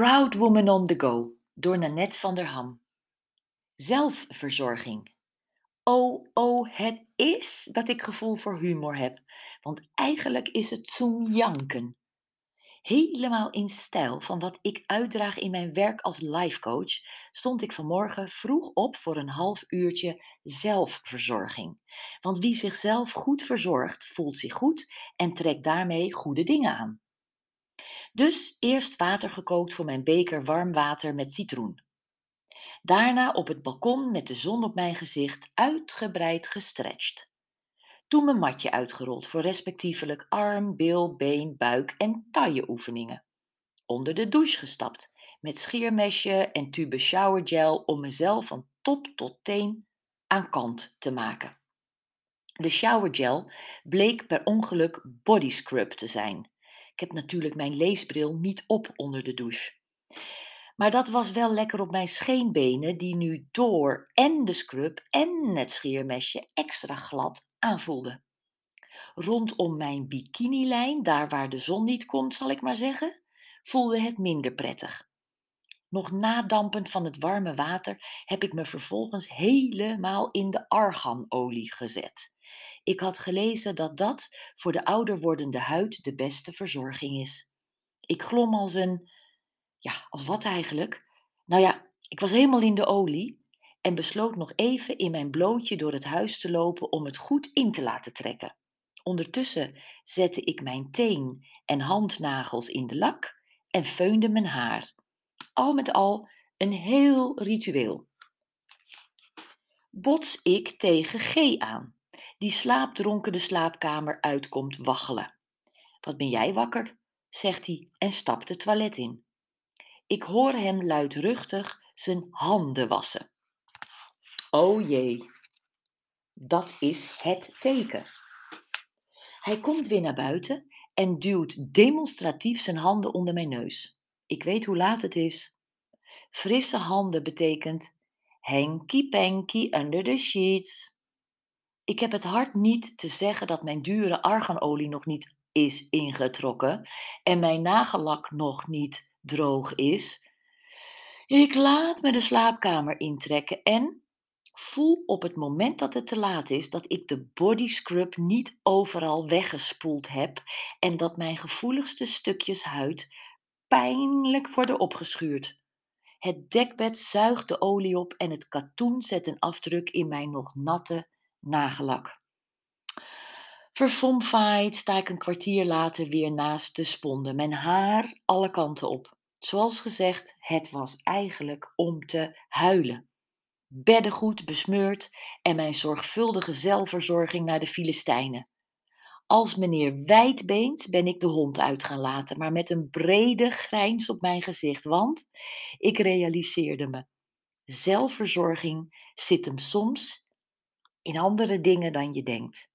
Proud Woman on the Go door Nanette van der Ham. Zelfverzorging. Oh, oh, het is dat ik gevoel voor humor heb, want eigenlijk is het zo'n janken. Helemaal in stijl van wat ik uitdraag in mijn werk als lifecoach, stond ik vanmorgen vroeg op voor een half uurtje zelfverzorging. Want wie zichzelf goed verzorgt, voelt zich goed en trekt daarmee goede dingen aan. Dus eerst water gekookt voor mijn beker warm water met citroen. Daarna op het balkon met de zon op mijn gezicht uitgebreid gestretched. Toen mijn matje uitgerold voor respectievelijk arm, bil, been, buik en tailleoefeningen. Onder de douche gestapt met scheermesje en tube showergel om mezelf van top tot teen aan kant te maken. De showergel bleek per ongeluk body scrub te zijn. Ik heb natuurlijk mijn leesbril niet op onder de douche. Maar dat was wel lekker op mijn scheenbenen, die nu door en de scrub en het scheermesje extra glad aanvoelden. Rondom mijn bikinilijn, daar waar de zon niet komt, zal ik maar zeggen, voelde het minder prettig. Nog nadampend van het warme water heb ik me vervolgens helemaal in de arganolie gezet. Ik had gelezen dat dat voor de ouder wordende huid de beste verzorging is. Ik glom als een. Ja, als wat eigenlijk? Nou ja, ik was helemaal in de olie en besloot nog even in mijn blootje door het huis te lopen om het goed in te laten trekken. Ondertussen zette ik mijn teen en handnagels in de lak en feunde mijn haar. Al met al een heel ritueel. Bots ik tegen G aan die slaapdronken de slaapkamer uitkomt waggelen. Wat ben jij wakker? zegt hij en stapt het toilet in. Ik hoor hem luidruchtig zijn handen wassen. O jee, dat is het teken. Hij komt weer naar buiten en duwt demonstratief zijn handen onder mijn neus. Ik weet hoe laat het is. Frisse handen betekent hanky panky under the sheets. Ik heb het hart niet te zeggen dat mijn dure arganolie nog niet is ingetrokken en mijn nagellak nog niet droog is. Ik laat me de slaapkamer intrekken en voel op het moment dat het te laat is dat ik de body scrub niet overal weggespoeld heb en dat mijn gevoeligste stukjes huid pijnlijk worden opgeschuurd. Het dekbed zuigt de olie op en het katoen zet een afdruk in mijn nog natte nagellak. Verfomfaaid sta ik een kwartier later weer naast de sponde, mijn haar alle kanten op. Zoals gezegd, het was eigenlijk om te huilen. Beddengoed besmeurd en mijn zorgvuldige zelfverzorging naar de Filistijnen. Als meneer Wijdbeens ben ik de hond uit gaan laten, maar met een brede grijns op mijn gezicht, want ik realiseerde me. Zelfverzorging zit hem soms in andere dingen dan je denkt.